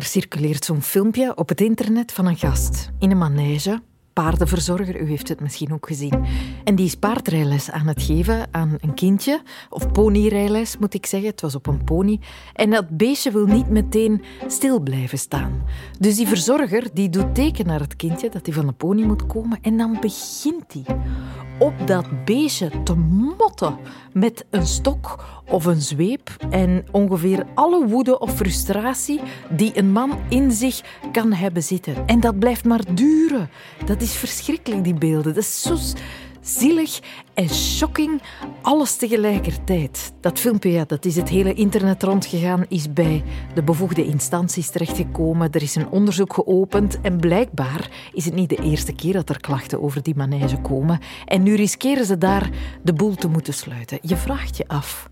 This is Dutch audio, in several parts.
Er circuleert zo'n filmpje op het internet van een gast in een manege paardenverzorger, u heeft het misschien ook gezien. En die is paardrijles aan het geven aan een kindje, of ponyrijles moet ik zeggen, het was op een pony. En dat beestje wil niet meteen stil blijven staan. Dus die verzorger die doet teken naar het kindje dat hij van de pony moet komen en dan begint hij op dat beestje te motten met een stok of een zweep en ongeveer alle woede of frustratie die een man in zich kan hebben zitten. En dat blijft maar duren. Dat is verschrikkelijk, die beelden. Dat is zo zielig en shocking, alles tegelijkertijd. Dat filmpje, ja, dat is het hele internet rondgegaan, is bij de bevoegde instanties terechtgekomen. Er is een onderzoek geopend en blijkbaar is het niet de eerste keer dat er klachten over die manege komen. En nu riskeren ze daar de boel te moeten sluiten. Je vraagt je af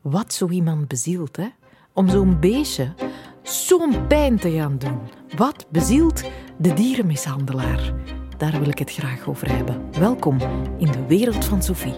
wat zo iemand bezielt, hè? Om zo'n beestje zo'n pijn te gaan doen. Wat bezielt de dierenmishandelaar? Daar wil ik het graag over hebben. Welkom in de wereld van Sophie.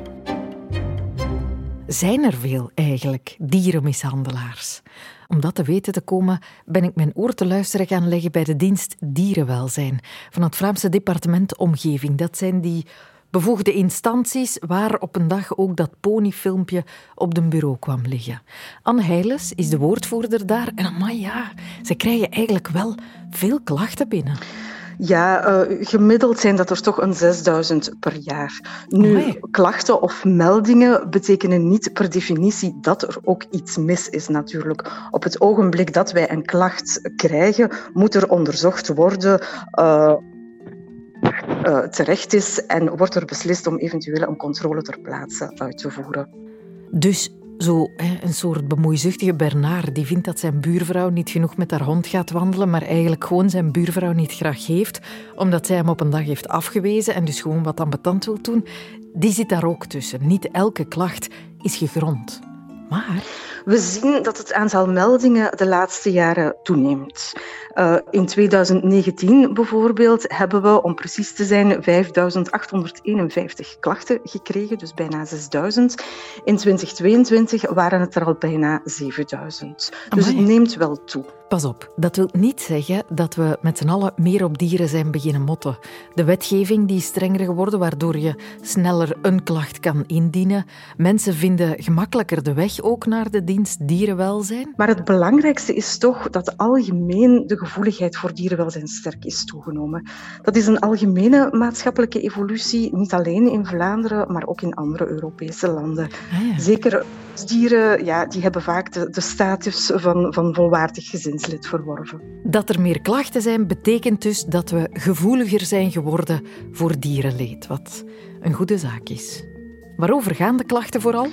Zijn er veel eigenlijk dierenmishandelaars? Om dat te weten te komen, ben ik mijn oor te luisteren gaan leggen bij de dienst Dierenwelzijn van het Vlaamse departement Omgeving. Dat zijn die bevoegde instanties waar op een dag ook dat ponyfilmpje op de bureau kwam liggen. Anne Heiles is de woordvoerder daar en amai ja, ze krijgen eigenlijk wel veel klachten binnen. Ja, uh, gemiddeld zijn dat er toch een 6000 per jaar. Nu, klachten of meldingen betekenen niet per definitie dat er ook iets mis is natuurlijk. Op het ogenblik dat wij een klacht krijgen, moet er onderzocht worden uh, uh, terecht is en wordt er beslist om eventueel een controle ter plaatse uit te voeren. Dus zo een soort bemoeizuchtige Bernard die vindt dat zijn buurvrouw niet genoeg met haar hond gaat wandelen, maar eigenlijk gewoon zijn buurvrouw niet graag heeft, omdat zij hem op een dag heeft afgewezen en dus gewoon wat ambetant wil doen, die zit daar ook tussen. Niet elke klacht is gegrond. Maar... We zien dat het aantal meldingen de laatste jaren toeneemt. Uh, in 2019 bijvoorbeeld hebben we, om precies te zijn, 5.851 klachten gekregen, dus bijna 6.000. In 2022 waren het er al bijna 7.000. Dus het neemt wel toe. Pas op, dat wil niet zeggen dat we met z'n allen meer op dieren zijn beginnen motten. De wetgeving die is strenger geworden, waardoor je sneller een klacht kan indienen. Mensen vinden gemakkelijker de weg ook naar de dienst dierenwelzijn. Maar het belangrijkste is toch dat algemeen de gevoeligheid voor dierenwelzijn sterk is toegenomen. Dat is een algemene maatschappelijke evolutie, niet alleen in Vlaanderen, maar ook in andere Europese landen. Ah Zeker dieren ja, die hebben vaak de, status van, van volwaardig gezinslid verworven. Dat er meer klachten zijn, betekent dus dat we gevoeliger zijn geworden voor dierenleed, wat een goede zaak is. Waarover gaan de klachten vooral?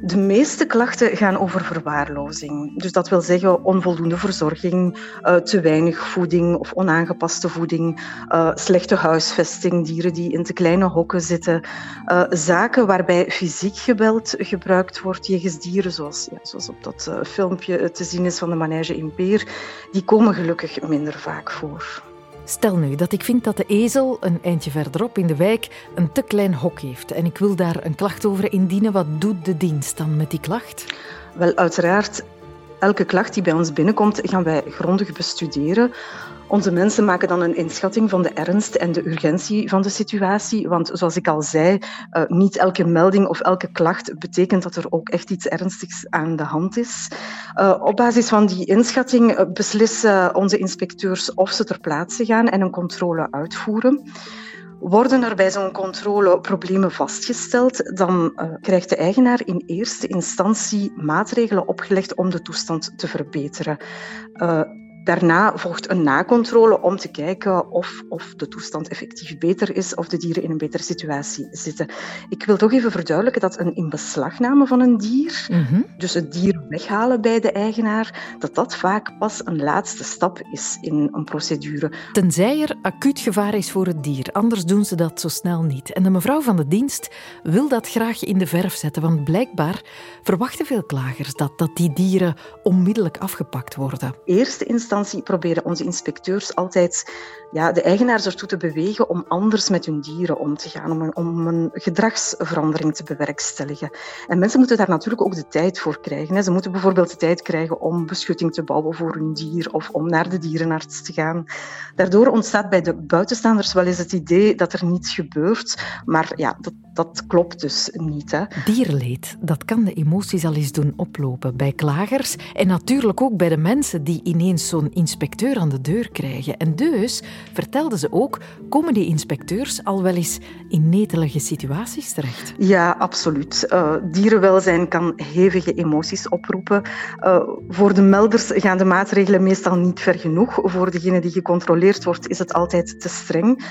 De meeste klachten gaan over verwaarlozing. Dus dat wil zeggen onvoldoende verzorging, uh, te weinig voeding of onaangepaste voeding, uh, slechte huisvesting, dieren die in te kleine hokken zitten, uh, zaken waarbij fysiek geweld gebruikt wordt jegens dieren, zoals, ja, zoals op dat filmpje te zien is van de manege in die komen gelukkig minder vaak voor. Stel nu dat ik vind dat de ezel een eindje verderop in de wijk een te klein hok heeft en ik wil daar een klacht over indienen. Wat doet de dienst dan met die klacht? Wel, uiteraard, elke klacht die bij ons binnenkomt, gaan wij grondig bestuderen. Onze mensen maken dan een inschatting van de ernst en de urgentie van de situatie. Want zoals ik al zei, uh, niet elke melding of elke klacht betekent dat er ook echt iets ernstigs aan de hand is. Uh, op basis van die inschatting eh, beslissen onze inspecteurs of ze ter plaatse gaan en een controle uitvoeren. Worden er bij zo'n controle problemen vastgesteld, dan krijgt de eigenaar in eerste instantie maatregelen opgelegd om de toestand te verbeteren. Daarna volgt een nakontrole om te kijken of, of de toestand effectief beter is, of de dieren in een betere situatie zitten. Ik wil toch even verduidelijken dat een inbeslagname van een dier, mm dus het dier weghalen bij de eigenaar, dat dat vaak pas een laatste stap is in een procedure. Tenzij er acuut gevaar is voor het dier, anders doen ze dat zo snel niet. En de mevrouw van de dienst wil dat graag in de verf zetten, want blijkbaar verwachten veel klagers dat, dat die dieren onmiddellijk afgepakt worden. Eerste instantie instantie proberen onze inspecteurs altijd ja, de eigenaars ertoe te bewegen om anders met hun dieren om te gaan, om een, om een gedragsverandering te bewerkstelligen. En mensen moeten daar natuurlijk ook de tijd voor krijgen. Ze moeten bijvoorbeeld de tijd krijgen om beschutting te bouwen voor hun dier of om naar de dierenarts te gaan. Daardoor ontstaat bij de buitenstaanders wel eens het idee dat er niets gebeurt, maar ja, dat, dat klopt dus niet. Hè. Dierleed, dat kan de emoties al eens doen oplopen bij klagers en natuurlijk ook bij de mensen die ineens zo'n inspecteur aan de deur krijgen. En dus, vertelden ze ook, komen die inspecteurs al wel eens in netelige situaties terecht? Ja, absoluut. Uh, dierenwelzijn kan hevige emoties oproepen. Uh, voor de melders gaan de maatregelen meestal niet ver genoeg. Voor degene die gecontroleerd wordt, is het altijd te streng.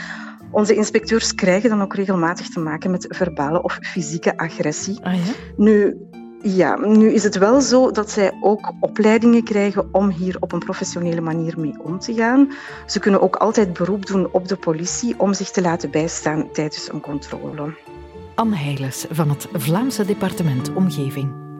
Onze inspecteurs krijgen dan ook regelmatig te maken met verbale of fysieke agressie. Ah, ja? Nu, ja, nu is het wel zo dat zij ook opleidingen krijgen om hier op een professionele manier mee om te gaan. Ze kunnen ook altijd beroep doen op de politie om zich te laten bijstaan tijdens een controle. Anne Heiles van het Vlaamse departement Omgeving.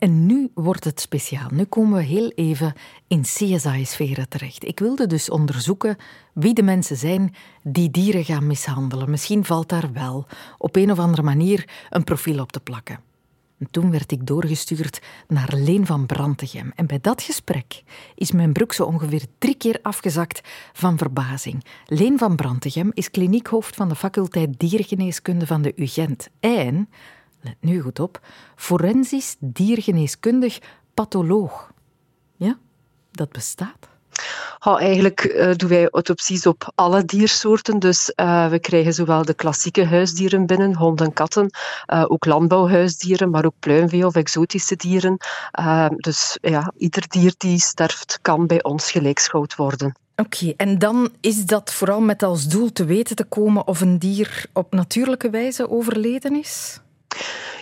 En nu wordt het speciaal. Nu komen we heel even in CSI-sferen terecht. Ik wilde dus onderzoeken wie de mensen zijn die dieren gaan mishandelen. Misschien valt daar wel op een of andere manier een profiel op te plakken. En toen werd ik doorgestuurd naar Leen van Brantegem. En bij dat gesprek is mijn broek zo ongeveer drie keer afgezakt van verbazing. Leen van Brantegem is kliniekhoofd van de faculteit diergeneeskunde van de UGent. En let nu goed op, forensisch diergeneeskundig patholoog. Ja, dat bestaat. Eigenlijk uh, doen wij autopsies op alle diersoorten. Dus uh, we krijgen zowel de klassieke huisdieren binnen, honden en katten, uh, ook landbouwhuisdieren, maar ook pluimvee of exotische dieren. dus ja, ieder dier die sterft kan bij ons gelijkschouwd worden. Oké, en dan is dat vooral met als doel te weten te komen of een dier op natuurlijke wijze overleden is?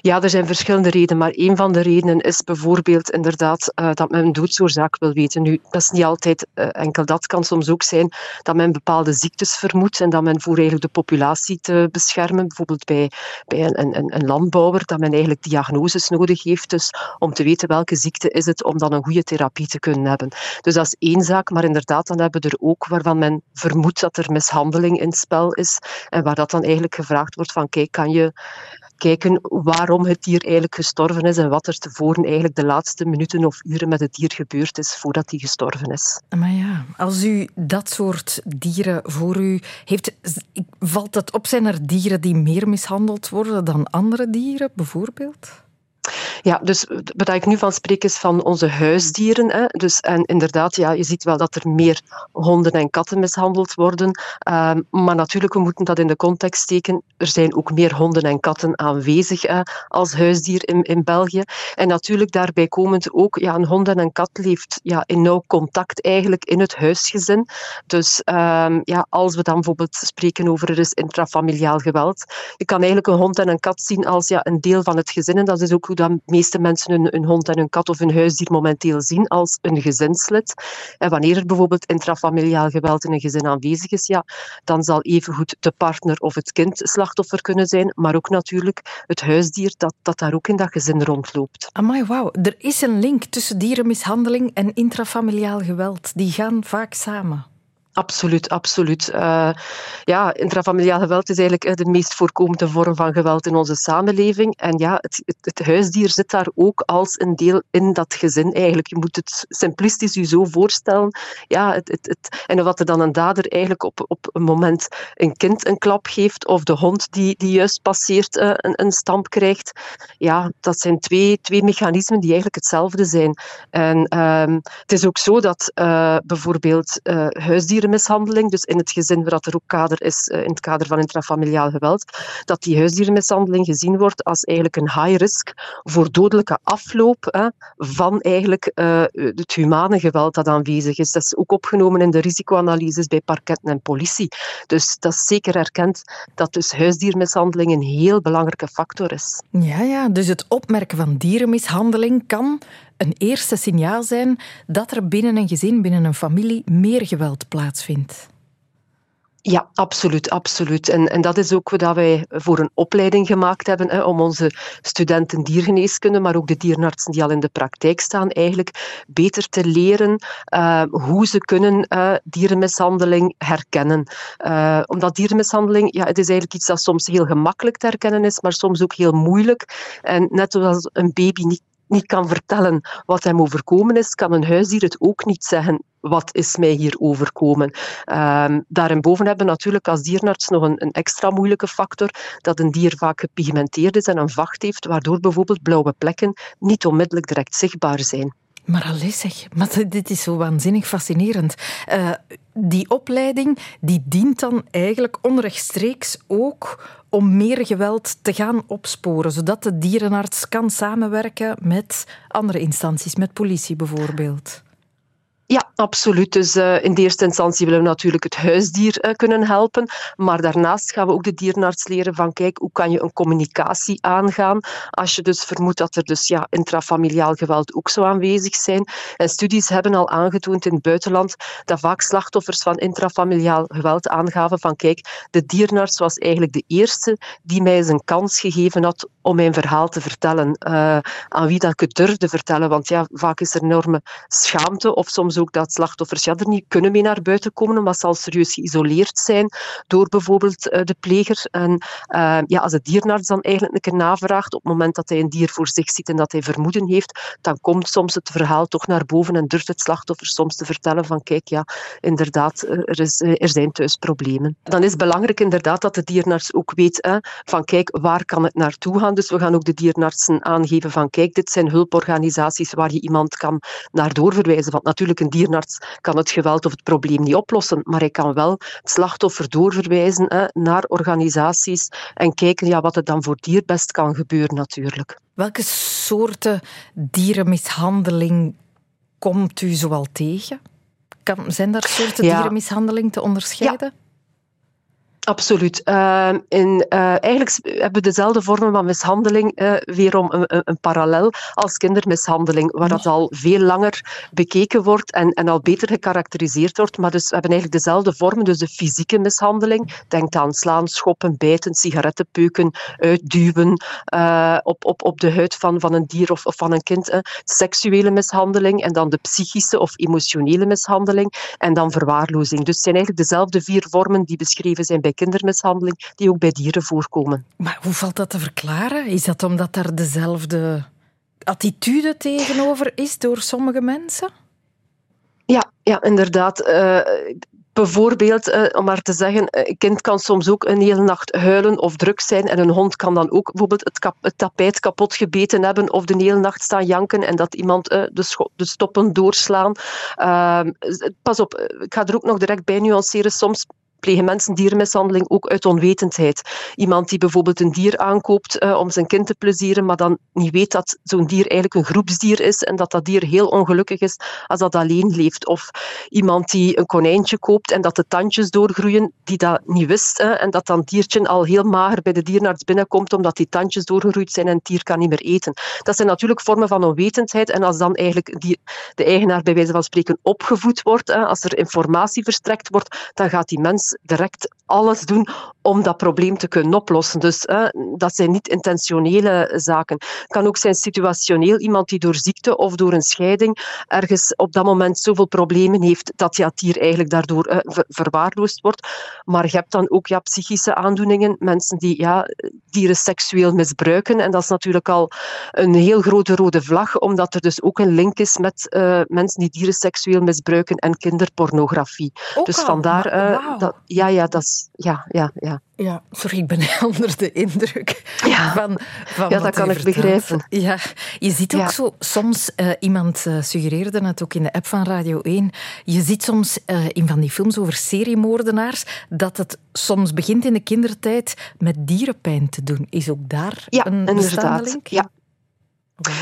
Ja, er zijn verschillende redenen, maar een van de redenen is bijvoorbeeld inderdaad uh, dat men een doodsoorzaak wil weten. Nu, dat is niet altijd uh, enkel dat. kan soms ook zijn dat men bepaalde ziektes vermoedt en dat men voor eigenlijk de populatie te beschermen, bijvoorbeeld bij, bij een, een, een landbouwer, dat men eigenlijk diagnoses nodig heeft, dus om te weten welke ziekte is het, om dan een goede therapie te kunnen hebben. Dus dat is één zaak, maar inderdaad, dan hebben we er ook waarvan men vermoedt dat er mishandeling in het spel is en waar dat dan eigenlijk gevraagd wordt van kijk, kan je kijken waarom het dier eigenlijk gestorven is en wat er tevoren eigenlijk de laatste minuten of uren met het dier gebeurd is voordat hij gestorven is. Maar ja, als u dat soort dieren voor u heeft, valt het op? Zijn er dieren die meer mishandeld worden dan andere dieren, bijvoorbeeld? Ja, dus wat ik nu van spreek is van onze huisdieren. Hè. Dus, en inderdaad, ja, je ziet wel dat er meer honden en katten mishandeld worden. Um, maar natuurlijk, we moeten dat in de context steken. Er zijn ook meer honden en katten aanwezig als huisdier in, in België. En natuurlijk daarbij komend ook, ja, een hond en een kat leeft ja, in nauw contact eigenlijk in het huisgezin. Dus um, ja, als we dan bijvoorbeeld spreken over er intrafamiliaal geweld, je kan eigenlijk een hond en een kat zien als ja, een deel van het gezin. En dat is ook hoe dat meeste mensen hun, hond en hun kat of hun huisdier momenteel zien als een gezinslid. En wanneer er bijvoorbeeld intrafamiliaal geweld in een gezin aanwezig is, ja, dan zal evengoed de partner of het kind slachtoffer kunnen zijn, maar ook natuurlijk het huisdier dat, dat daar ook in dat gezin rondloopt. Amai, wauw. Er is een link tussen dierenmishandeling en intrafamiliaal geweld. Die gaan vaak samen. Absoluut, absoluut. Uh, ja, intrafamiliaal geweld is eigenlijk de meest voorkomende vorm van geweld in onze samenleving. En ja, het, het, huisdier zit daar ook als een deel in dat gezin eigenlijk. Je moet het simplistisch je zo voorstellen. Ja, het, en wat er dan een dader eigenlijk op, op een moment een kind een klap geeft, of de hond die, die juist passeert uh, een, een stamp krijgt. Ja, dat zijn twee, twee mechanismen die eigenlijk hetzelfde zijn. En um, het is ook zo dat bijvoorbeeld huisdieren huisdierenmishandeling, dus in het gezin waar er ook kader is, eh, in het kader van intrafamiliaal geweld, dat die huisdierenmishandeling gezien wordt als eigenlijk een high risk voor dodelijke afloop hè, van eigenlijk uh, het humane geweld dat aanwezig is. Dat is ook opgenomen in de risicoanalyses bij parketten en politie. Dus dat is zeker erkend dat dus huisdiermishandeling een heel belangrijke factor is. Ja, ja, dus het opmerken van dierenmishandeling kan een eerste signaal zijn dat er binnen een gezin, binnen een familie, meer geweld plaatsvindt. Ja, absoluut, absoluut. En, en dat is ook wat wij voor een opleiding gemaakt hebben, hè, om onze studenten diergeneeskunde, maar ook de dierenartsen die al in de praktijk staan, eigenlijk beter te leren uh, hoe ze kunnen uh, dierenmishandeling herkennen. Uh, omdat dierenmishandeling, ja, het is eigenlijk iets dat soms heel gemakkelijk te herkennen is, maar soms ook heel moeilijk. En net zoals een baby niet niet kan vertellen wat hem overkomen is, kan een huisdier het ook niet zeggen wat is mij hier overkomen. Um, daarboven hebben we natuurlijk als dierenarts nog een, een, extra moeilijke factor, dat een dier vaak gepigmenteerd is en een vacht heeft, waardoor bijvoorbeeld blauwe plekken niet onmiddellijk direct zichtbaar zijn. Maar alles zeg, maar dit is zo waanzinnig fascinerend. Uh, die opleiding die dient dan eigenlijk onrechtstreeks ook om meer geweld te gaan opsporen, zodat de dierenarts kan samenwerken met andere instanties, met politie bijvoorbeeld. Ja, absoluut. Dus uh, in de eerste instantie willen we natuurlijk het huisdier uh, kunnen helpen. Maar daarnaast gaan we ook de dierenarts leren van kijk, hoe kan je een communicatie aangaan als je dus vermoedt dat er dus ja, intrafamiliaal geweld ook zou aanwezig zijn. En studies hebben al aangetoond in het buitenland dat vaak slachtoffers van intrafamiliaal geweld aangaven van kijk, de dierenarts was eigenlijk de eerste die mij eens een kans gegeven had om mijn verhaal te vertellen. Uh, aan wie dat ik het durfde vertellen. Want ja, vaak is er enorme schaamte of soms ook dat slachtoffers ja, er niet kunnen mee naar buiten komen, omdat ze al serieus geïsoleerd zijn door bijvoorbeeld uh, de pleger. En uh, ja, als de dierenarts dan eigenlijk een keer navraagt, op het moment dat hij een dier voor zich ziet en dat hij vermoeden heeft, dan komt soms het verhaal toch naar boven en durft het slachtoffer soms te vertellen van kijk, ja, inderdaad, er, is, er zijn thuis problemen. Dan is het belangrijk inderdaad dat de dierenarts ook weet hè, van kijk, waar kan het naartoe gaan? Dus we gaan ook de dierenartsen aangeven van kijk, dit zijn hulporganisaties waar je iemand kan naar doorverwijzen. Want natuurlijk, een dierenarts kan het geweld of het probleem niet oplossen, maar hij kan wel het slachtoffer doorverwijzen hè, naar organisaties en kijken ja, wat er dan voor dier best kan gebeuren natuurlijk. Welke soorten dierenmishandeling komt u zoal tegen? Kan, zijn daar soorten ja. dierenmishandeling te onderscheiden? Ja. Absoluut. Uh, in, uh, eigenlijk hebben we dezelfde vormen van mishandeling, uh, weerom een, een, parallel als kindermishandeling, waar dat al veel langer bekeken wordt en, en al beter gekarakteriseerd wordt. Maar dus we hebben eigenlijk dezelfde vormen, dus de fysieke mishandeling. Denk aan slaan, schoppen, bijten, sigarettenpeuken, uitduwen op, op, op de huid van, van een dier of, of van een kind. Seksuele mishandeling en dan de psychische of emotionele mishandeling en dan verwaarlozing. Dus het zijn eigenlijk dezelfde vier vormen die beschreven zijn bij kindermishandeling, die ook bij dieren voorkomen. Maar hoe valt dat te verklaren? Is dat omdat daar dezelfde attitude tegenover is door sommige mensen? Ja, ja inderdaad. Uh, Bijvoorbeeld, eh, om maar te zeggen, een kind kan soms ook een hele nacht huilen of druk zijn en een hond kan dan ook bijvoorbeeld het, kap het tapijt kapot gebeten hebben of de hele nacht staan janken en dat iemand uh, de, de, stoppen doorslaan. Uh, pas op, ik ga er ook nog direct bij nuanceren. Soms plegen mensen diermishandeling ook uit onwetendheid. Iemand die bijvoorbeeld een dier aankoopt uh, om zijn kind te plezieren, maar dan niet weet dat zo'n dier eigenlijk een groepsdier is en dat dat dier heel ongelukkig is als dat alleen leeft. Of iemand die een konijntje koopt en dat de tandjes doorgroeien, die dat niet wist en dat dan diertje al heel mager bij de dierenarts binnenkomt omdat die tandjes doorgegroeid zijn en het dier kan niet meer eten. Dat zijn natuurlijk vormen van onwetendheid en als dan eigenlijk die, de eigenaar bij wijze van spreken opgevoed wordt, als er informatie verstrekt wordt, dan gaat die mens direct alles doen om dat probleem te kunnen oplossen. Dus dat zijn niet intentionele zaken. Het kan ook zijn situationeel, iemand die door ziekte of door een scheiding ergens op dat moment zoveel problemen heeft dat ja, het dier eigenlijk daardoor verwaarloosd wordt. Maar je hebt dan ook ja, psychische aandoeningen, mensen die ja, dieren seksueel misbruiken. En dat is natuurlijk al een heel grote rode vlag, omdat er dus ook een link is met uh, mensen die dieren seksueel misbruiken en kinderpornografie. Ook dus al? vandaar wow. dat, ja, ja, dat is, ja, ja, ja. Ja, sorry, ik ben onder de indruk Ja. van, van Ja, dat kan ik vertelt. begrijpen. Ja, je ziet ook Ja. zo soms, eh, iemand eh, suggereerde het ook in de app van Radio 1, je ziet soms eh, in van die films over seriemoordenaars dat het soms begint in de kindertijd met dierenpijn te doen. Is ook daar Ja, een bestaande link? Ja.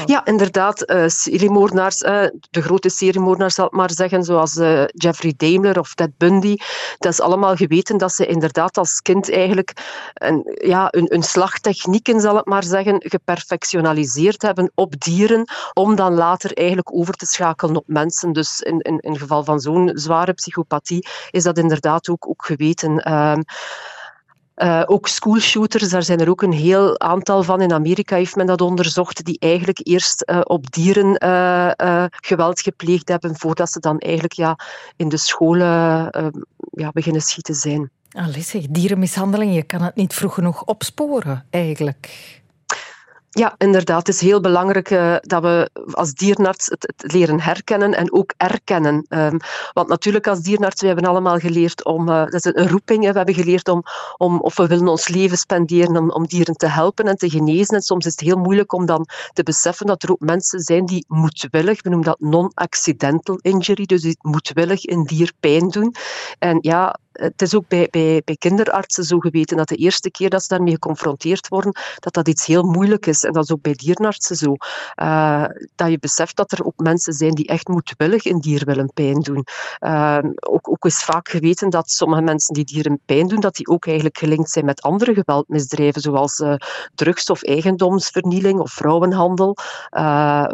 Ja, inderdaad. Uh, seriemoordenaars, uh, de grote seriemoordenaars zal ik maar zeggen, zoals uh, Jeffrey Daimler of Ted Bundy. Dat is allemaal geweten dat ze inderdaad als kind eigenlijk een, ja, een, een slagtechnieken, zal ik maar zeggen, geperfectionaliseerd hebben op dieren, om dan later eigenlijk over te schakelen op mensen. Dus in, in, in geval van zo'n zware psychopathie is dat inderdaad ook, ook geweten. Uh, ook schoolshooters, daar zijn er ook een heel aantal van. In Amerika heeft men dat onderzocht, die eigenlijk eerst uh, op dieren uh, geweld gepleegd hebben, voordat ze dan eigenlijk ja, in de scholen ja, beginnen schieten zijn. Dierenmishandeling, je kan het niet vroeg genoeg opsporen, eigenlijk. Ja, inderdaad. Het is heel belangrijk uh, dat we als dierenarts het, het, leren herkennen en ook erkennen. Um, want natuurlijk als dierenarts, we hebben allemaal geleerd om, uh, dat is een roeping, hè, we hebben geleerd om, om, of we willen ons leven spenderen om, om dieren te helpen en te genezen. En soms is het heel moeilijk om dan te beseffen dat er ook mensen zijn die moedwillig, we noemen dat non-accidental injury, dus die moedwillig een dier pijn doen. En ja, het is ook bij, bij, bij kinderartsen zo geweten dat de eerste keer dat ze daarmee geconfronteerd worden, dat dat iets heel moeilijk is. En dat is ook bij dierenartsen zo. Uh, dat je beseft dat er ook mensen zijn die echt moedwillig een dier willen pijn doen. Uh, ook, ook is vaak geweten dat sommige mensen die dieren pijn doen, dat die ook eigenlijk gelinkt zijn met andere geweldmisdrijven, zoals uh, drugs- of eigendomsvernieling of vrouwenhandel,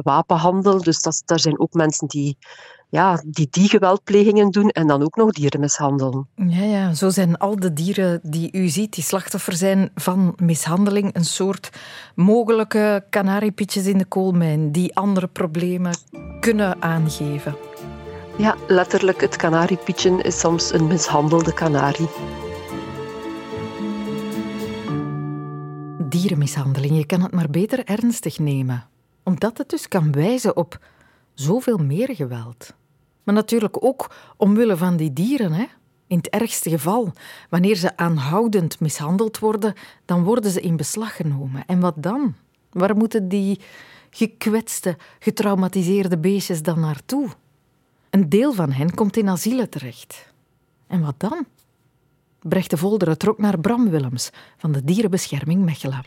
wapenhandel. Dus dat, daar zijn ook mensen die ja, die die geweldplegingen doen en dan ook nog dieren mishandelen. Ja, ja, zo zijn al de dieren die u ziet, die slachtoffer zijn van mishandeling, een soort mogelijke kanariepietjes in de koolmijn die andere problemen kunnen aangeven. Ja, letterlijk, het kanariepietje is soms een mishandelde kanarie. Dierenmishandeling, je kan het maar beter ernstig nemen, omdat het dus kan wijzen op zoveel meer geweld. Maar natuurlijk ook omwille van die dieren. Hè? In het ergste geval, wanneer ze aanhoudend mishandeld worden, dan worden ze in beslag genomen. En wat dan? Waar moeten die gekwetste, getraumatiseerde beestjes dan naartoe? Een deel van hen komt in asielen terecht. En wat dan? Brecht de Volderen trok naar Bram Willems van de Dierenbescherming Mechelen.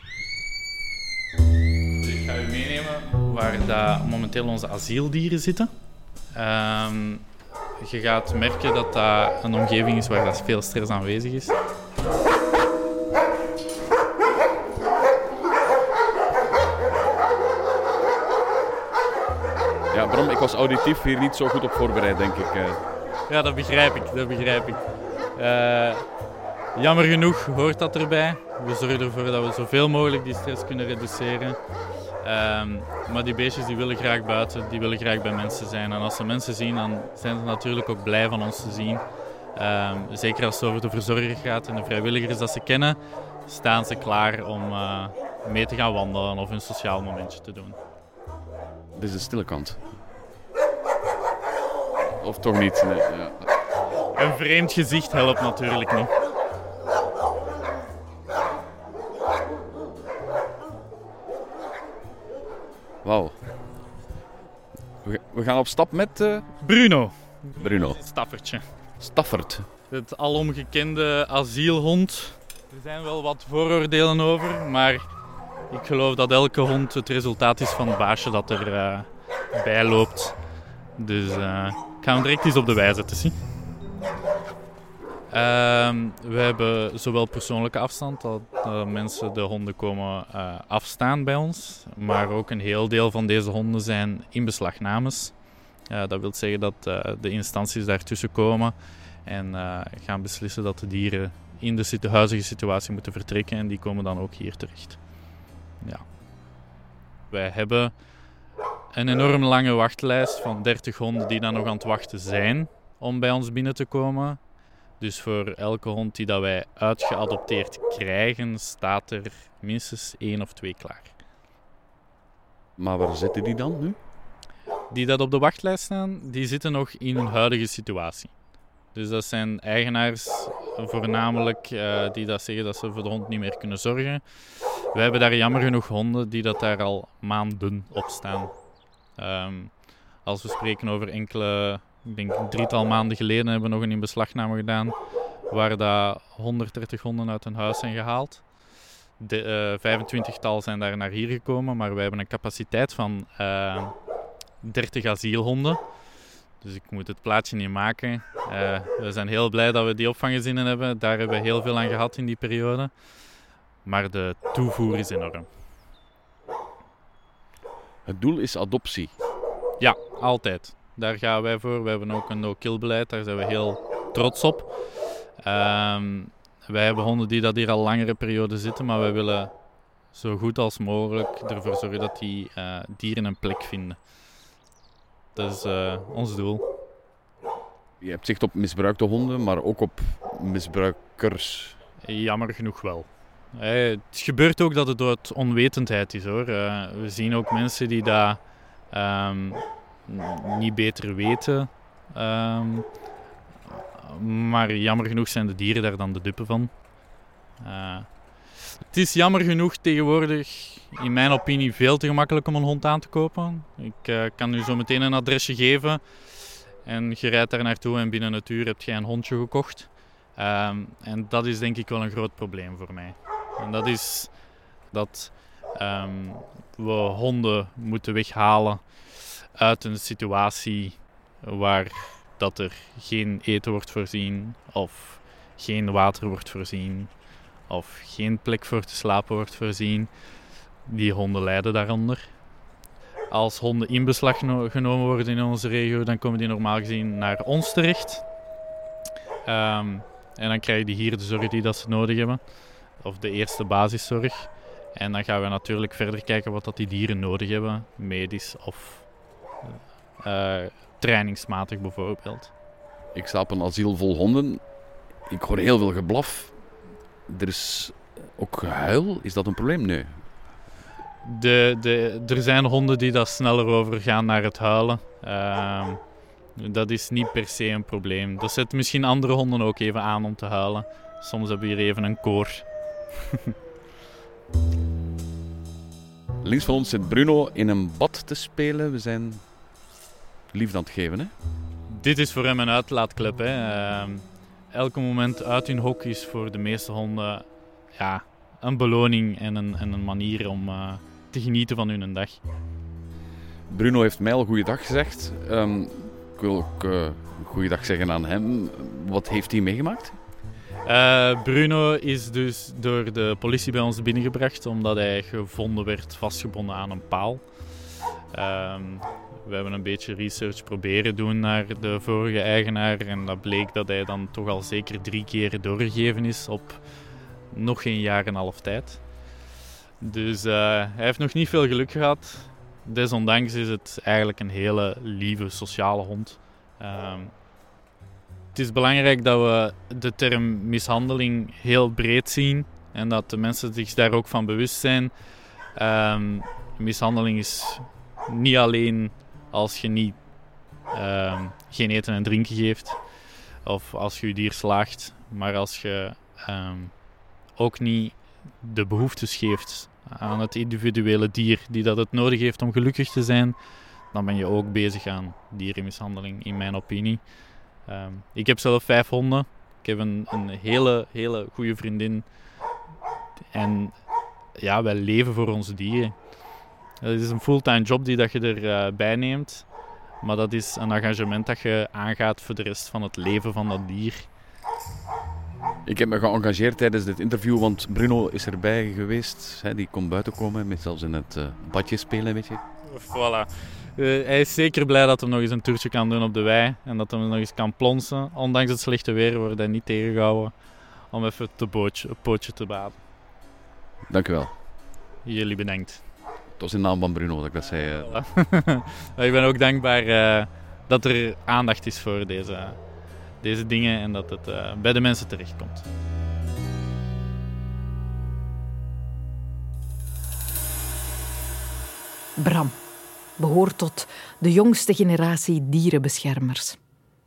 Ik ga u meenemen waar dat momenteel onze asieldieren zitten. Um, je gaat merken dat dat een omgeving is waar dat veel stress aanwezig is. Ja, Bram, ik was auditief hier niet zo goed op voorbereid, denk ik. Eh. Ja, dat begrijp ik. Dat begrijp ik. Uh, jammer genoeg hoort dat erbij. We zorgen ervoor dat we zoveel mogelijk die stress kunnen reduceren. Um, maar die beestjes die willen graag buiten, die willen graag bij mensen zijn. En als ze mensen zien, dan zijn ze natuurlijk ook blij van ons te zien. Um, zeker als het over de verzorger gaat en de vrijwilligers dat ze kennen, staan ze klaar om uh, mee te gaan wandelen of een sociaal momentje te doen. Dit is de stille kant. Of toch niet? Nee, ja. Een vreemd gezicht helpt natuurlijk niet. Wauw. We, gaan op stap met... Uh... Bruno. Bruno. Staffertje. Staffert. Het alomgekende asielhond. Er zijn wel wat vooroordelen over, maar ik geloof dat elke hond het resultaat is van het baasje dat er bij loopt. Dus uh, ik ga hem direct eens op de wijze te zien. Ehm, we hebben zowel persoonlijke afstand, dat mensen de honden komen uh, afstaan bij ons, maar ook een heel deel van deze honden zijn in beslagnames. Uh, dat wil zeggen dat uh, de instanties daartussen komen en gaan beslissen dat de dieren in de huidige situatie moeten vertrekken en die komen dan ook hier terecht. Ja. Wij hebben een enorm lange wachtlijst van 30 honden die dan nog aan het wachten zijn om bij ons binnen te komen. Dus voor elke hond die dat wij uitgeadopteerd krijgen, staat er minstens één of twee klaar. Maar waar zitten die dan nu? Die dat op de wachtlijst staan, die zitten nog in hun huidige situatie. Dus dat zijn eigenaars voornamelijk uh, die dat zeggen dat ze voor de hond niet meer kunnen zorgen. Wij hebben daar jammer genoeg honden die dat daar al maanden op staan. Um, als we spreken over enkele ik denk een drietal maanden geleden hebben we nog een inbeslagname gedaan waar dat 130 honden uit hun huis zijn gehaald. de, 25-tal zijn daar naar hier gekomen, maar wij hebben een capaciteit van 30 asielhonden. Dus ik moet het plaatje niet maken. we zijn heel blij dat we die opvanggezinnen hebben. Daar hebben we heel veel aan gehad in die periode. Maar de toevoer is enorm. Het doel is adoptie. Ja, altijd. Daar gaan wij voor. We hebben ook een no-kill beleid. Daar zijn we heel trots op. Um, wij hebben honden die dat hier al langere periode zitten, maar wij willen zo goed als mogelijk ervoor zorgen dat die uh, dieren een plek vinden. Dat is uh, ons doel. Je hebt zicht op misbruikte honden, maar ook op misbruikers. Jammer genoeg wel. het gebeurt ook dat het door onwetendheid is hoor. Uh, we zien ook mensen die dat um, niet beter weten. Um, maar jammer genoeg zijn de dieren daar dan de dupe van. Uh, het is jammer genoeg tegenwoordig, in mijn opinie, veel te gemakkelijk om een hond aan te kopen. Ik uh, kan u zo meteen een adresje geven en je rijdt daar naartoe en binnen een uur heb je een hondje gekocht. Uh, en dat is denk ik wel een groot probleem voor mij. En dat is dat um, we honden moeten weghalen uit een situatie waar dat er geen eten wordt voorzien of geen water wordt voorzien of geen plek voor te slapen wordt voorzien. Die honden lijden daaronder. Als honden in beslag genomen worden in onze regio, dan komen die normaal gezien naar ons terecht. Um, en dan krijgen die hier de zorg die dat ze nodig hebben, of de eerste basiszorg. En dan gaan we natuurlijk verder kijken wat dat die dieren nodig hebben, medisch of uh, trainingsmatig bijvoorbeeld. Ik sta op een asiel vol honden. Ik hoor heel veel geblaf. Er is ook gehuil. Is dat een probleem? Nee. De, de, er zijn honden die daar sneller overgaan naar het huilen. Uh, dat is niet per se een probleem. Dat zet misschien andere honden ook even aan om te huilen. Soms hebben we hier even een koor. Links van ons zit Bruno in een bad te spelen. We zijn liefde aan het geven. Hè? Dit is voor hem een uitlaatklep. Hè. Uh, elke moment uit hun hok is voor de meeste honden ja, een beloning en een, en een manier om uh, te genieten van hun dag. Bruno heeft mij al goeiedag gezegd. Um, ik wil ook uh, goeiedag zeggen aan hem. Wat heeft hij meegemaakt? Uh, Bruno is dus door de politie bij ons binnengebracht omdat hij gevonden werd vastgebonden aan een paal. Ehm, we hebben een beetje research proberen doen naar de vorige eigenaar. En dat bleek dat hij dan toch al zeker drie keer doorgegeven is op nog geen jaar en een half tijd. Dus uh, hij heeft nog niet veel geluk gehad. Desondanks is het eigenlijk een hele lieve, sociale hond. Het is belangrijk dat we de term mishandeling heel breed zien en dat de mensen zich daar ook van bewust zijn. Um, mishandeling is niet alleen als je niet uh, geen eten en drinken geeft of als je je dier slaagt, maar als je um, ook niet de behoeftes geeft aan het individuele dier die dat het nodig heeft om gelukkig te zijn, dan ben je ook bezig aan dierenmishandeling, in mijn opinie. Um, ik heb zelf vijf honden. Ik heb een, een hele, hele goede vriendin. En ja, wij leven voor onze dieren. Het is een fulltime job die dat je erbij uh, neemt. Maar dat is een engagement dat je aangaat voor de rest van het leven van dat dier. Ik heb me geëngageerd tijdens dit interview, want Bruno is erbij geweest. Hè, die komt buiten komen, met zelfs in het uh, badje spelen, weet je. Voilà. Uh, hij is zeker blij dat hij nog eens een toertje kan doen op de wei. En dat hij nog eens kan plonsen. Ondanks het slechte weer wordt hij niet tegengehouden om even het bootje, pootje te baden. Dank u wel. Jullie bedankt. Het was in naam van Bruno dat ik dat zei. Uh. ik ben ook dankbaar uh, dat er aandacht is voor deze, deze dingen en dat het uh, bij de mensen terechtkomt. Bram behoort tot de jongste generatie dierenbeschermers.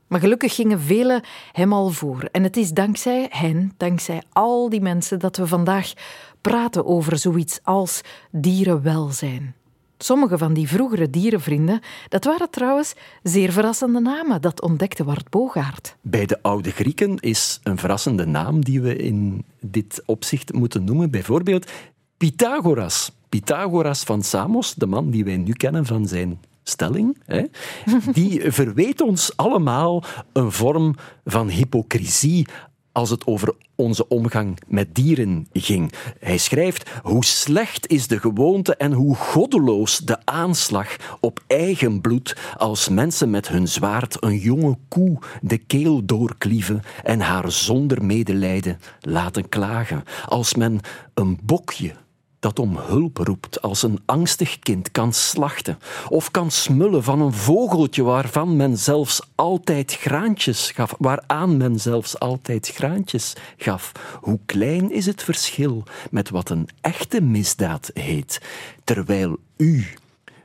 Maar gelukkig gingen velen hem al voor. En het is dankzij hen, dankzij al die mensen, dat we vandaag praten over zoiets als dierenwelzijn. Sommige van die vroegere dierenvrienden, dat waren trouwens zeer verrassende namen. Dat ontdekte Wart Bogaert. Bij de oude Grieken is een verrassende naam die we in dit opzicht moeten noemen. Bijvoorbeeld Pythagoras. Pythagoras van Samos, de man die wij nu kennen van zijn stelling, hè, die verweet ons allemaal een vorm van hypocrisie als het over onze omgang met dieren ging. Hij schrijft: Hoe slecht is de gewoonte en hoe goddeloos de aanslag op eigen bloed als mensen met hun zwaard een jonge koe de keel doorklieven en haar zonder medelijden laten klagen. Als men een bokje dat om hulp roept als een angstig kind kan slachten of kan smullen van een vogeltje waarvan men zelfs altijd graantjes gaf, waaraan men zelfs altijd graantjes gaf. Hoe klein is het verschil met wat een echte misdaad heet, terwijl u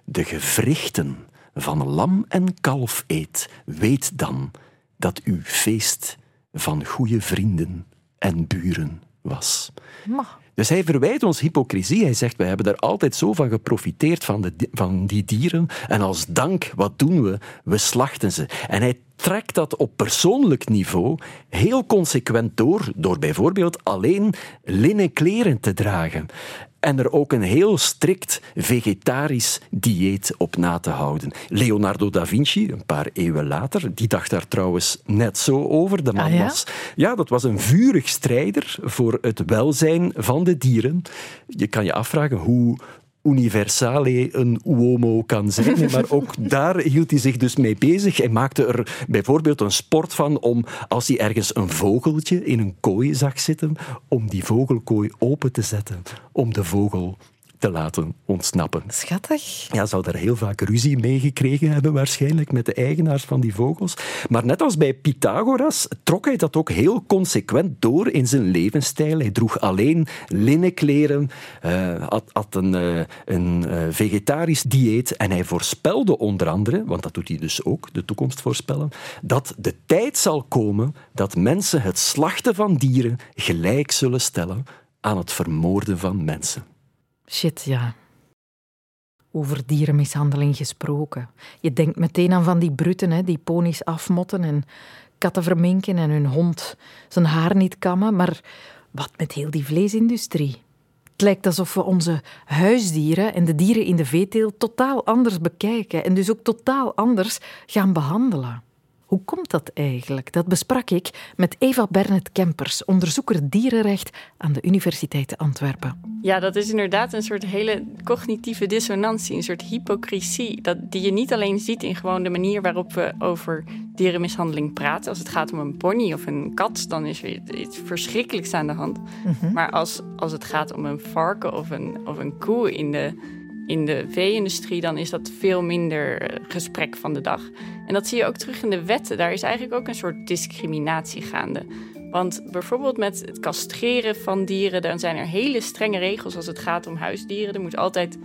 de gewrichten van lam en kalf eet, weet dan dat uw feest van goede vrienden en buren was. Dus hij verwijt ons hypocrisie. Hij zegt, wij hebben er altijd zo van geprofiteerd van, de, van die dieren. En als dank, wat doen we? We slachten ze. En hij trekt dat op persoonlijk niveau heel consequent door, door bijvoorbeeld alleen linnen kleren te dragen en er ook een heel strikt vegetarisch dieet op na te houden. Leonardo da Vinci, een paar eeuwen later, die dacht daar trouwens net zo over. De man ah, ja? was, ja, dat was een vurig strijder voor het welzijn van de dieren. Je kan je afvragen hoe universale een uomo kan zijn. Maar ook daar hield hij zich dus mee bezig. Hij maakte er bijvoorbeeld een sport van om, als hij ergens een vogeltje in een kooi zag zitten, om die vogelkooi open te zetten, om de vogel te laten ontsnappen. Schattig. Ja, zou daar heel vaak ruzie mee gekregen hebben waarschijnlijk met de eigenaars van die vogels. Maar net als bij Pythagoras trok hij dat ook heel consequent door in zijn levensstijl. Hij droeg alleen linnen kleren, uh, had, had, een, uh, een uh, vegetarisch dieet en hij voorspelde onder andere, want dat doet hij dus ook, de toekomst voorspellen, dat de tijd zal komen dat mensen het slachten van dieren gelijk zullen stellen aan het vermoorden van mensen. Shit, ja. Over dierenmishandeling gesproken. Je denkt meteen aan van die bruten, hè, die ponies afmotten en katten verminken en hun hond zijn haar niet kammen. Maar wat met heel die vleesindustrie? Het lijkt alsof we onze huisdieren en de dieren in de veeteelt totaal anders bekijken en dus ook totaal anders gaan behandelen. Hoe komt dat eigenlijk? Dat besprak ik met Eva Bernet Kempers, onderzoeker dierenrecht aan de Universiteit Antwerpen. Ja, dat is inderdaad een soort hele cognitieve dissonantie, een soort hypocrisie, dat, die je niet alleen ziet in gewoon de manier waarop we over dierenmishandeling praten. Als het gaat om een pony of een kat, dan is er iets verschrikkelijks aan de hand. Mm-hmm. Maar als, als het gaat om een varken of een, of een koe in de in de vee-industrie, dan is dat veel minder eh, gesprek van de dag. En dat zie je ook terug in de wetten. Daar is eigenlijk ook een soort discriminatie gaande. Want bijvoorbeeld met het castreren van dieren, dan zijn er hele strenge regels als het gaat om huisdieren. Er moet altijd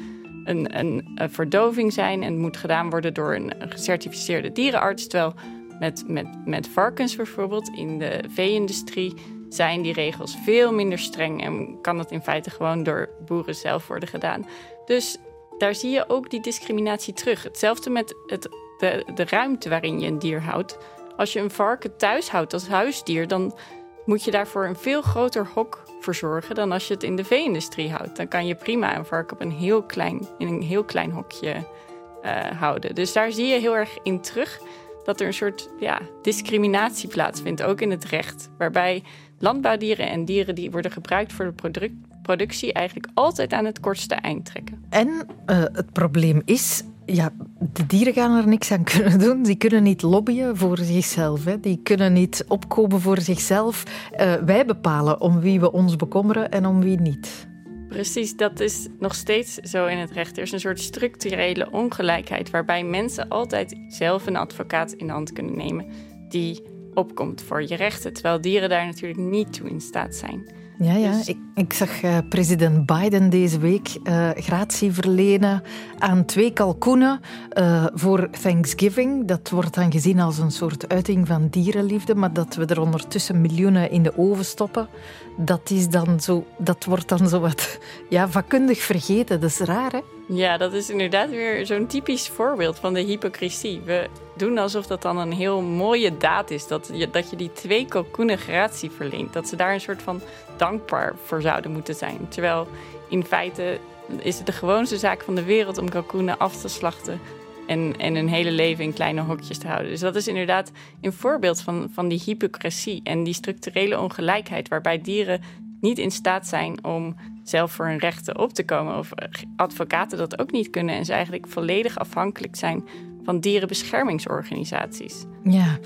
een, een, verdoving zijn en moet gedaan worden door een gecertificeerde dierenarts. Terwijl met, met, met varkens bijvoorbeeld in de vee-industrie zijn die regels veel minder streng en kan dat in feite gewoon door boeren zelf worden gedaan. Dus daar zie je ook die discriminatie terug. Hetzelfde met het, de, de ruimte waarin je een dier houdt. Als je een varken thuis houdt als huisdier, dan moet je daarvoor een veel groter hok verzorgen dan als je het in de vee-industrie houdt. Dan kan je prima een varken op een heel klein, in een heel klein hokje uh, houden. Dus daar zie je heel erg in terug dat er een soort ja, discriminatie plaatsvindt, ook in het recht. Waarbij landbouwdieren en dieren die worden gebruikt voor de product, productie eigenlijk altijd aan het kortste eind trekken. En uh, het probleem is, ja, de dieren gaan er niks aan kunnen doen. Die kunnen niet lobbyen voor zichzelf. Hè. Die kunnen niet opkomen voor zichzelf. Uh, wij bepalen om wie we ons bekommeren en om wie niet. Precies, dat is nog steeds zo in het recht. Er is een soort structurele ongelijkheid waarbij mensen altijd zelf een advocaat in de hand kunnen nemen die opkomt voor je rechten, terwijl dieren daar natuurlijk niet toe in staat zijn. Ja, ja. Dus... Ik, ik, zag uh, president Biden deze week uh, gratie verlenen aan twee kalkoenen uh, voor Thanksgiving. Dat wordt dan gezien als een soort uiting van dierenliefde, maar dat we er ondertussen miljoenen in de oven stoppen, dat, is dan zo, dat wordt dan zo wat ja, vakkundig vergeten. Dat is raar, hè? Ja, dat is inderdaad weer zo'n typisch voorbeeld van de hypocrisie. We doen alsof dat dan een heel mooie daad is. Dat je, dat je die twee kalkoenen gratie verleent. Dat ze daar een soort van dankbaar voor zouden moeten zijn. Terwijl in feite is het de gewoonste zaak van de wereld om kalkoenen af te slachten. En, en hun hele leven in kleine hokjes te houden. Dus dat is inderdaad een voorbeeld van, van die hypocrisie en die structurele ongelijkheid. Waarbij dieren niet in staat zijn om zelf voor hun rechten op te komen. Of advocaten dat ook niet kunnen. En ze eigenlijk volledig afhankelijk zijn van dierenbeschermingsorganisaties. Ja,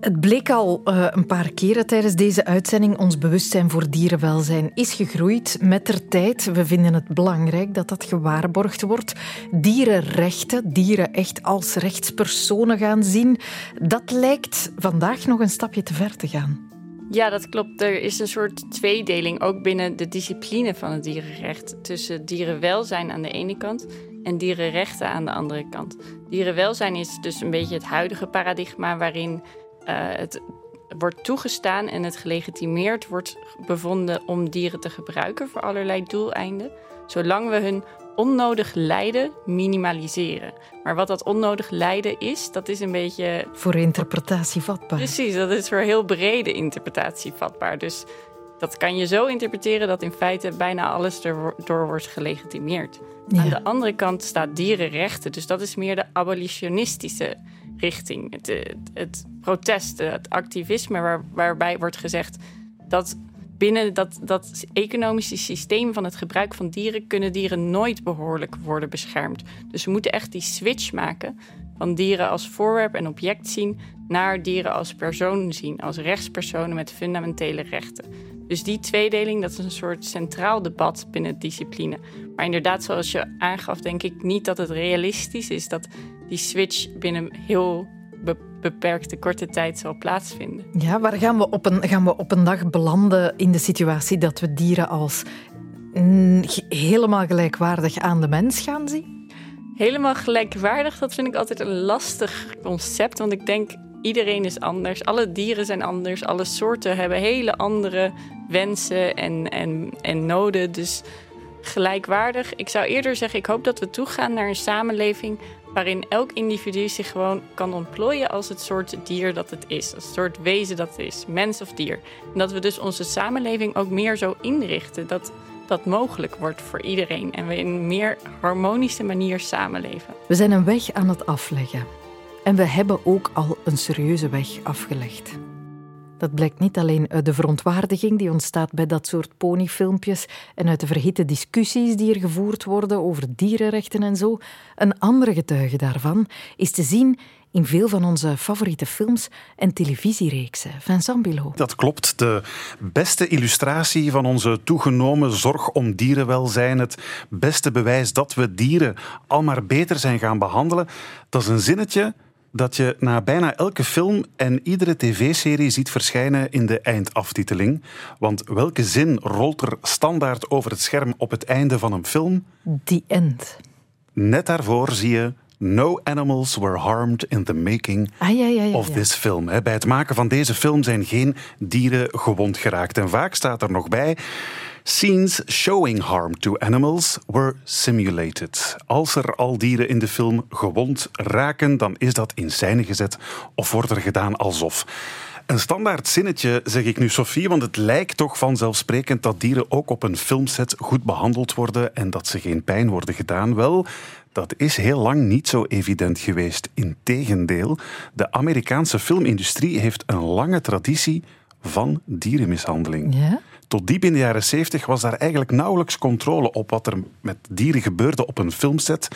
het bleek al uh, een paar keren tijdens deze uitzending. Ons bewustzijn voor dierenwelzijn is gegroeid met de tijd. We vinden het belangrijk dat dat gewaarborgd wordt. Dierenrechten, dieren echt als rechtspersonen gaan zien, dat lijkt vandaag nog een stapje te ver te gaan. Ja, dat klopt. Er is een soort tweedeling ook binnen de discipline van het dierenrecht. Tussen dierenwelzijn aan de ene kant en dierenrechten aan de andere kant. Dierenwelzijn is dus een beetje het huidige paradigma waarin uh, het wordt toegestaan en het gelegitimeerd wordt bevonden om dieren te gebruiken voor allerlei doeleinden, zolang we hun onnodig lijden minimaliseren. Maar wat dat onnodig lijden is, dat is een beetje. Voor interpretatie vatbaar. Precies, dat is voor heel brede interpretatie vatbaar. Dus dat kan je zo interpreteren dat in feite bijna alles erdoor wordt gelegitimeerd. Aan de andere kant staat dierenrechten, dus dat is meer de abolitionistische richting. Het, het, het protest, het activisme, waar, waarbij wordt gezegd dat binnen dat, dat economische systeem van het gebruik van dieren kunnen dieren nooit behoorlijk worden beschermd. Dus we moeten echt die switch maken van dieren als voorwerp en object zien naar dieren als persoon zien, als rechtspersonen met fundamentele rechten. Dus die tweedeling, dat is een soort centraal debat binnen discipline. Maar inderdaad, zoals je aangaf, denk ik niet dat het realistisch is dat die switch binnen heel beperkte korte tijd zal plaatsvinden. Ja, waar gaan we op een, gaan we op een dag belanden in de situatie dat we dieren als helemaal gelijkwaardig aan de mens gaan zien? Helemaal gelijkwaardig, dat vind ik altijd een lastig concept. Want ik denk, iedereen is anders. Alle dieren zijn anders. Alle soorten hebben hele andere wensen en, en, en noden. Dus gelijkwaardig. Ik zou eerder zeggen, ik hoop dat we toegaan naar een samenleving waarin elk individu zich gewoon kan ontplooien als het soort dier dat het is, als het soort wezen dat het is, mens of dier. En dat we dus onze samenleving ook meer zo inrichten dat dat mogelijk wordt voor iedereen en we in een meer harmonische manier samenleven. We zijn een weg aan het afleggen. En we hebben ook al een serieuze weg afgelegd. Dat blijkt niet alleen uit de verontwaardiging die ontstaat bij dat soort ponyfilmpjes en uit de verhitte discussies die er gevoerd worden over dierenrechten en zo. Een andere getuige daarvan is te zien in veel van onze favoriete films en televisiereeksen. Vincent Bilot. Dat klopt. De beste illustratie van onze toegenomen zorg om dierenwelzijn, het beste bewijs dat we dieren al maar beter zijn gaan behandelen, dat is een zinnetje dat je na bijna elke film en iedere tv-serie ziet verschijnen in de eindaftiteling. Want welke zin rolt er standaard over het scherm op het einde van een film? The end. Net daarvoor zie je No animals were harmed in the making ah, ja, ja, ja, of this film. Bij het maken van deze film zijn geen dieren gewond geraakt. En vaak staat er nog bij. Scenes showing harm to animals were simulated. Als er al dieren in de film gewond raken, dan is dat in scène gezet of wordt er gedaan alsof. Een standaard zinnetje, zeg ik nu, Sophie, want het lijkt toch vanzelfsprekend dat dieren ook op een filmset goed behandeld worden en dat ze geen pijn worden gedaan. Wel, dat is heel lang niet zo evident geweest. Integendeel, de Amerikaanse filmindustrie heeft een lange traditie van dierenmishandeling. Ja? Tot diep in de jaren 70 was daar eigenlijk nauwelijks controle op wat er met dieren gebeurde op een filmset.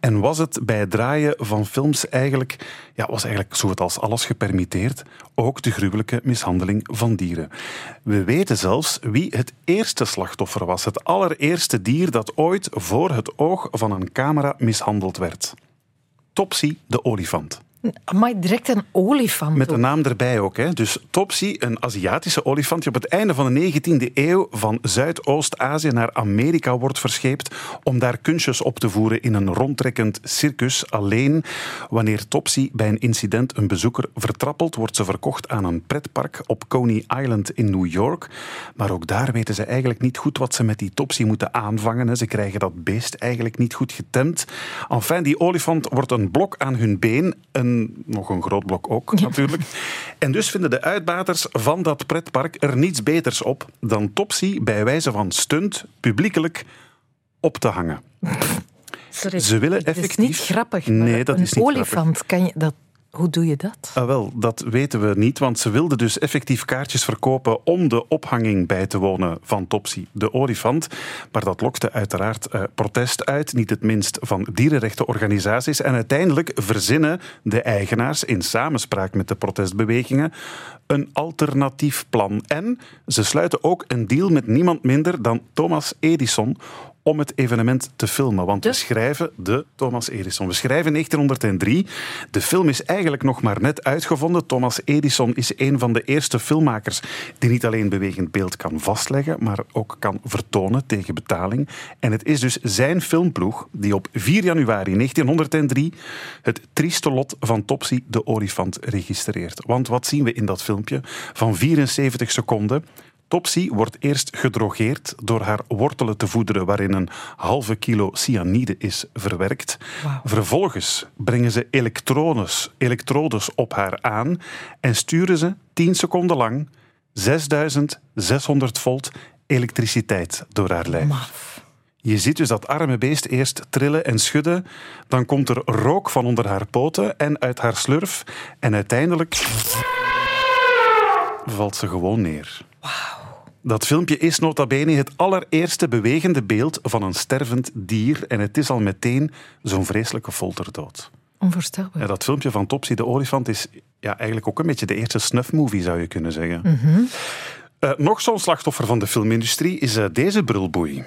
En was het bij het draaien van films eigenlijk, ja, was eigenlijk zo als alles gepermitteerd, ook de gruwelijke mishandeling van dieren. We weten zelfs wie het eerste slachtoffer was, het allereerste dier dat ooit voor het oog van een camera mishandeld werd. Topsy de olifant. Maar direct een olifant. Met de naam erbij ook. Hè. Dus Topsy, een Aziatische olifant die op het einde van de 19e eeuw van Zuidoost-Azië naar Amerika wordt verscheept om daar kunstjes op te voeren in een rondtrekkend circus. Alleen wanneer Topsy bij een incident een bezoeker vertrappelt, wordt ze verkocht aan een pretpark op Coney Island in New York. Maar ook daar weten ze eigenlijk niet goed wat ze met die Topsy moeten aanvangen. hè. Ze krijgen dat beest eigenlijk niet goed getemd. Enfin, die olifant wordt een blok aan hun been. Een, nog een groot blok ook, natuurlijk. En dus vinden de uitbaters van dat pretpark er niets beters op dan Topsy bij wijze van stunt publiekelijk op te hangen. Sorry, Ze willen Het is effectief- niet grappig. Nee, dat een is niet olifant, kan je dat... Hoe doe je dat? Ah, wel, dat weten we niet, want ze wilden dus effectief kaartjes verkopen om de ophanging bij te wonen van Topsy, de olifant. Maar dat lokte uiteraard eh, protest uit, niet het minst van dierenrechtenorganisaties. En uiteindelijk verzinnen de eigenaars in samenspraak met de protestbewegingen een alternatief plan. En ze sluiten ook een deal met niemand minder dan Thomas Edison om het evenement te filmen. Want we De? schrijven de Thomas Edison. We schrijven 1903. De film is eigenlijk nog maar net uitgevonden. Thomas Edison is een van de eerste filmmakers die niet alleen bewegend beeld kan vastleggen, maar ook kan vertonen tegen betaling. En het is dus zijn filmploeg die op 4 januari 1903 het trieste lot van Topsy de olifant registreert. Want wat zien we in dat filmpje van 74 seconden? Topsy wordt eerst gedrogeerd door haar wortelen te voederen waarin een halve kilo cyanide is verwerkt. Vervolgens brengen ze elektrodes op haar aan en sturen ze 10 seconden lang 6600 volt elektriciteit door haar lijf. Maf. Je ziet dus dat arme beest eerst trillen en schudden. Dan komt er rook van onder haar poten en uit haar slurf. En uiteindelijk valt ze gewoon neer. Dat filmpje is nota bene het allereerste bewegende beeld van een stervend dier. En het is al meteen zo'n vreselijke folterdood. Onvoorstelbaar. Ja, dat filmpje van Topsy de olifant is ja, eigenlijk ook een beetje de eerste snuff-movie, zou je kunnen zeggen. Mhm. Eh, nog zo'n slachtoffer van de filmindustrie is eh, deze brulboei.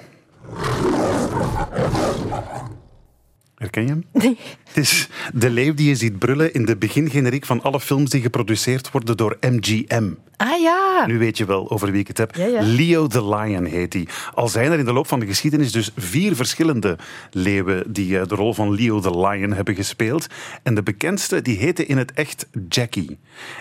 Herken je hem? Nee. Het is de leeuw die je ziet brullen in de begingeneriek van alle films die geproduceerd worden door MGM. Ah ja. Nu weet je wel over wie ik het heb. Ja, ja. Leo the Lion heet hij. Al zijn er in de loop van de geschiedenis dus vier verschillende leeuwen die eh, de rol van Leo the Lion hebben gespeeld. En de bekendste die heette in het echt Jackie.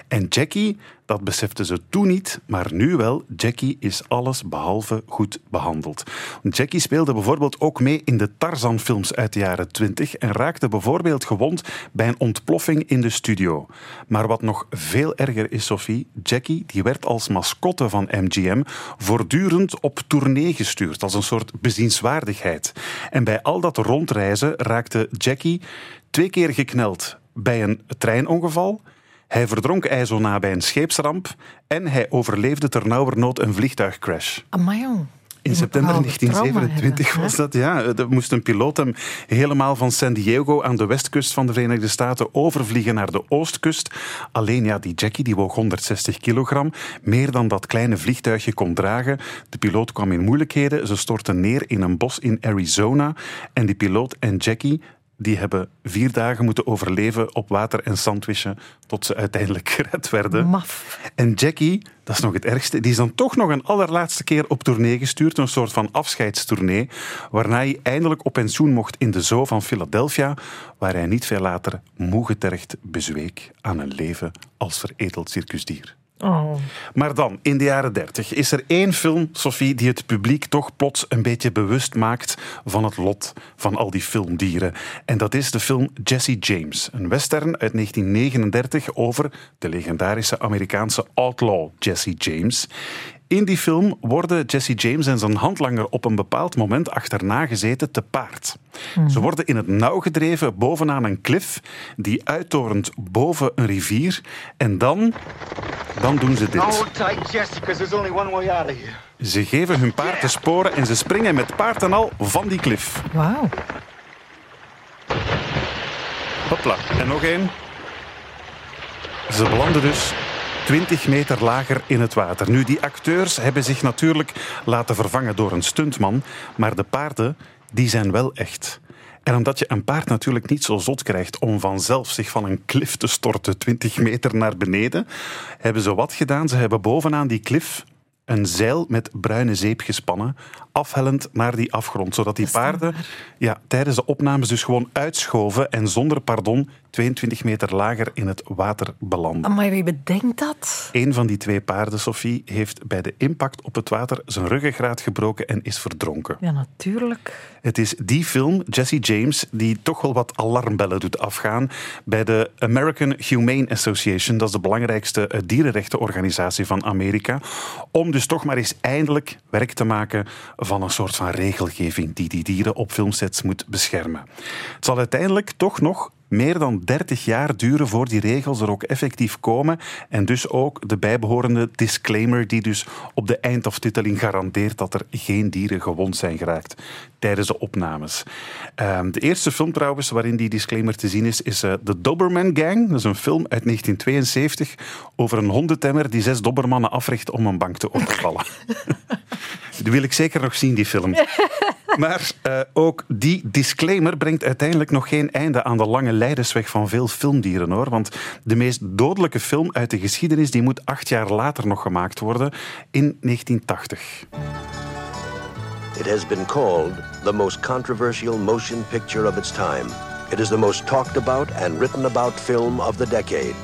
En Jackie, dat beseften ze toen niet, maar nu wel. Jackie is alles behalve goed behandeld. Jackie speelde bijvoorbeeld ook mee in de Tarzan-films uit de jaren 20 en raakte bijvoorbeeld gewond bij een ontploffing in de studio. Maar wat nog veel erger is, Sophie, Jackie die werd als mascotte van MGM voortdurend op tournee gestuurd, als een soort bezienswaardigheid. En bij al dat rondreizen raakte Jackie twee keer gekneld bij een treinongeval. Hij verdronk ijzona bij een scheepsramp en hij overleefde ternauwernood een vliegtuigcrash. Amai, jong. In september nogal trauma 1927 hebben, was dat, ja. Er moest een piloot hem helemaal van San Diego aan de westkust van de Verenigde Staten overvliegen naar de oostkust. Alleen ja, die Jackie die woog 160 kilogram, meer dan dat kleine vliegtuigje kon dragen. De piloot kwam in moeilijkheden, ze stortten neer in een bos in Arizona. En die piloot en Jackie die hebben vier dagen moeten overleven op water en sandwichen tot ze uiteindelijk gered werden. Maf. En Jackie, dat is nog het ergste, die is dan toch nog een allerlaatste keer op tournee gestuurd, een soort van afscheidstournee, waarna hij eindelijk op pensioen mocht in de zoo van Philadelphia, waar hij niet veel later moe getergd bezweek aan een leven als veredeld circusdier. Oh. Maar dan, in de jaren 30, is er één film, Sophie, die het publiek toch plots een beetje bewust maakt van het lot van al die filmdieren. En dat is de film Jesse James, een western uit 1939 over de legendarische Amerikaanse outlaw Jesse James. In die film worden Jesse James en zijn handlanger op een bepaald moment achterna gezeten te paard. Ze worden in het nauw gedreven bovenaan een klif die uittorent boven een rivier. En dan, dan doen ze dit. Hold tight, Jesse, because there's only one way out of here. Ze geven hun paard de sporen en ze springen met paard en al van die klif. Wauw. Hopla. En nog één. Ze belanden dus 20 meter lager in het water. Nu, die acteurs hebben zich natuurlijk laten vervangen door een stuntman, maar de paarden, die zijn wel echt. En omdat je een paard natuurlijk niet zo zot krijgt om vanzelf zich van een klif te storten 20 meter naar beneden, hebben ze wat gedaan? Ze hebben bovenaan die klif een zeil met bruine zeep gespannen, afhellend naar die afgrond, zodat die paarden ja, tijdens de opnames dus gewoon uitschoven en zonder pardon 22 meter lager in het water belanden. Maar wie bedenkt dat? Een van die twee paarden, Sophie, heeft bij de impact op het water zijn ruggengraat gebroken en is verdronken. Ja, natuurlijk. Het is die film, Jesse James, die toch wel wat alarmbellen doet afgaan bij de American Humane Association. Dat is de belangrijkste eh, dierenrechtenorganisatie van Amerika. Om dus toch maar eens eindelijk werk te maken van een soort van regelgeving die die dieren op filmsets moet beschermen. Het zal uiteindelijk toch nog meer dan 30 jaar duren voor die regels er ook effectief komen. En dus ook de bijbehorende disclaimer die dus op de eindaftiteling garandeert dat er geen dieren gewond zijn geraakt tijdens de opnames. Ehm, de eerste film trouwens waarin die disclaimer te zien is, is uh, The Doberman Gang. Dat is een film uit 1972 over een hondentemmer die zes dobermannen africht om een bank te overvallen. die wil ik zeker nog zien, die film. Maar uh, ook die disclaimer brengt uiteindelijk nog geen einde aan de lange leidersweg van veel filmdieren hoor. Want de meest dodelijke film uit de geschiedenis die moet acht jaar later nog gemaakt worden, in 1980. It has been called the most controversial motion picture of its time. It is the most talked about and written about film of the decade.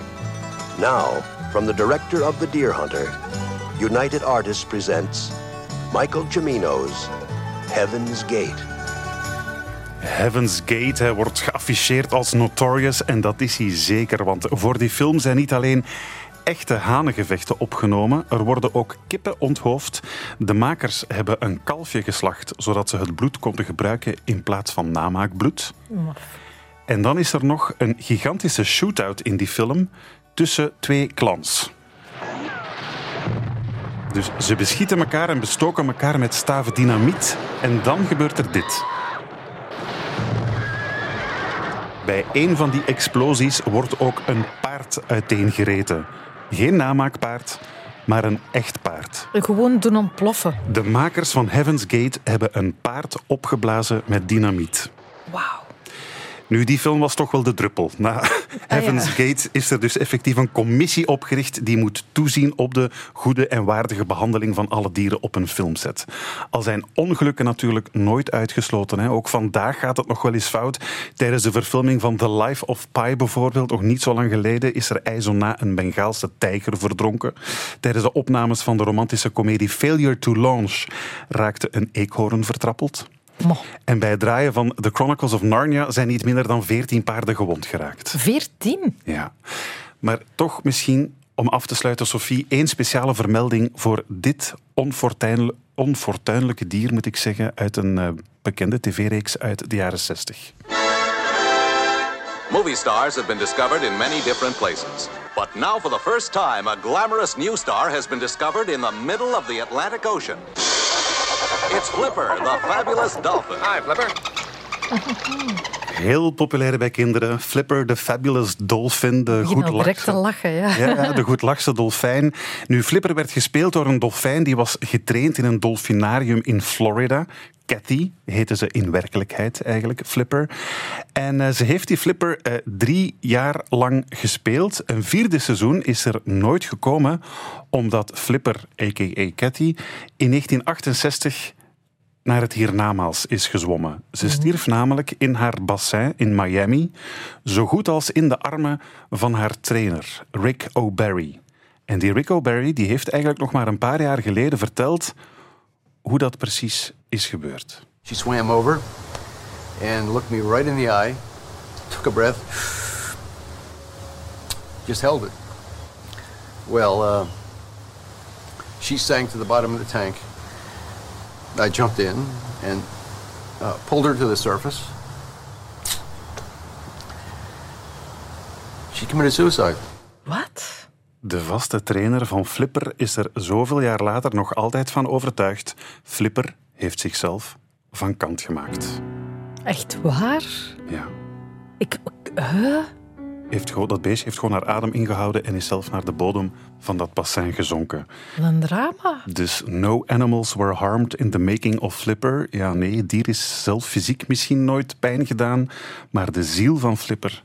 Now, from the director of The Deer Hunter, United Artists presents Michael Cimino's Heaven's Gate. Heaven's Gate hij wordt geafficheerd als Notorious en dat is hij zeker, want voor die film zijn niet alleen echte hanengevechten opgenomen. Er worden ook kippen onthoofd. De makers hebben een kalfje geslacht, zodat ze het bloed konden gebruiken in plaats van namaakbloed. En dan is er nog een gigantische shootout in die film tussen twee clans. Dus ze beschieten elkaar en bestoken elkaar met staven dynamiet. En dan gebeurt er dit. Bij een van die explosies wordt ook een paard uiteengereten. Geen namaakpaard, maar een echt paard. Gewoon doen ontploffen. De makers van Heaven's Gate hebben een paard opgeblazen met dynamiet. Wauw. Nu, die film was toch wel de druppel. Na Heaven's Gate is er dus effectief een commissie opgericht die moet toezien op de goede en waardige behandeling van alle dieren op een filmset. Al zijn ongelukken natuurlijk nooit uitgesloten. Hè. Ook vandaag gaat het nog wel eens fout. Tijdens de verfilming van The Life of Pi bijvoorbeeld, nog niet zo lang geleden, is er ijzona een Bengaalse tijger verdronken. Tijdens de opnames van de romantische komedie Failure to Launch raakte een eekhoorn vertrappeld. En bij het draaien van The Chronicles of Narnia zijn niet minder dan 14 paarden gewond geraakt. 14? Ja. Maar toch misschien om af te sluiten, Sophie, één speciale vermelding voor dit onfortuinlijke, onfortuinlijke dier, moet ik zeggen, uit een uh, bekende tv-reeks uit de jaren 60. Movie stars have been discovered in many different places. But now, for the first time, a glamorous new star has been discovered in the middle of the Atlantic Ocean. It's Flipper, the fabulous dolphin. Hi, Flipper. Heel populair bij kinderen. Flipper, the fabulous dolphin. De goed direct te lachen, ja. ja. De goedlachse dolfijn. Nu, Flipper werd gespeeld door een dolfijn die was getraind in een dolfinarium in Florida. Cathy heette ze in werkelijkheid eigenlijk, Flipper. En uh, ze heeft die Flipper uh, drie jaar lang gespeeld. Een vierde seizoen is er nooit gekomen, omdat Flipper, a.k.a. Cathy, in 1968 naar het hiernamaals is gezwommen. Ze stierf namelijk in haar bassin in Miami, zo goed als in de armen van haar trainer, Rick O'Barry. En die Rick O'Barry die heeft eigenlijk nog maar een paar jaar geleden verteld hoe dat precies is gebeurd. She swam over and looked me right in the eye, took a breath, just held it. Well, uh, she sank to the bottom of the tank. I jumped in and uh, pulled her to the surface. She committed suicide. Wat? De vaste trainer van Flipper is er zoveel jaar later nog altijd van overtuigd. Flipper heeft zichzelf van kant gemaakt. Echt waar? Ja. Ik... Huh? heeft gewoon, dat beestje heeft gewoon haar adem ingehouden en is zelf naar de bodem van dat bassin gezonken. Een drama. Dus no animals were harmed in the making of Flipper. Ja, nee, het dier is zelf fysiek misschien nooit pijn gedaan, maar de ziel van Flipper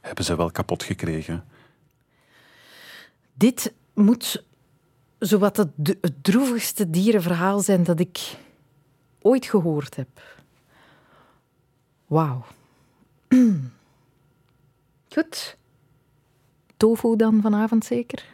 hebben ze wel kapot gekregen. Dit moet zowat het, het droevigste dierenverhaal zijn dat ik ooit gehoord heb. Wauw. Goed. Tofu dan vanavond zeker?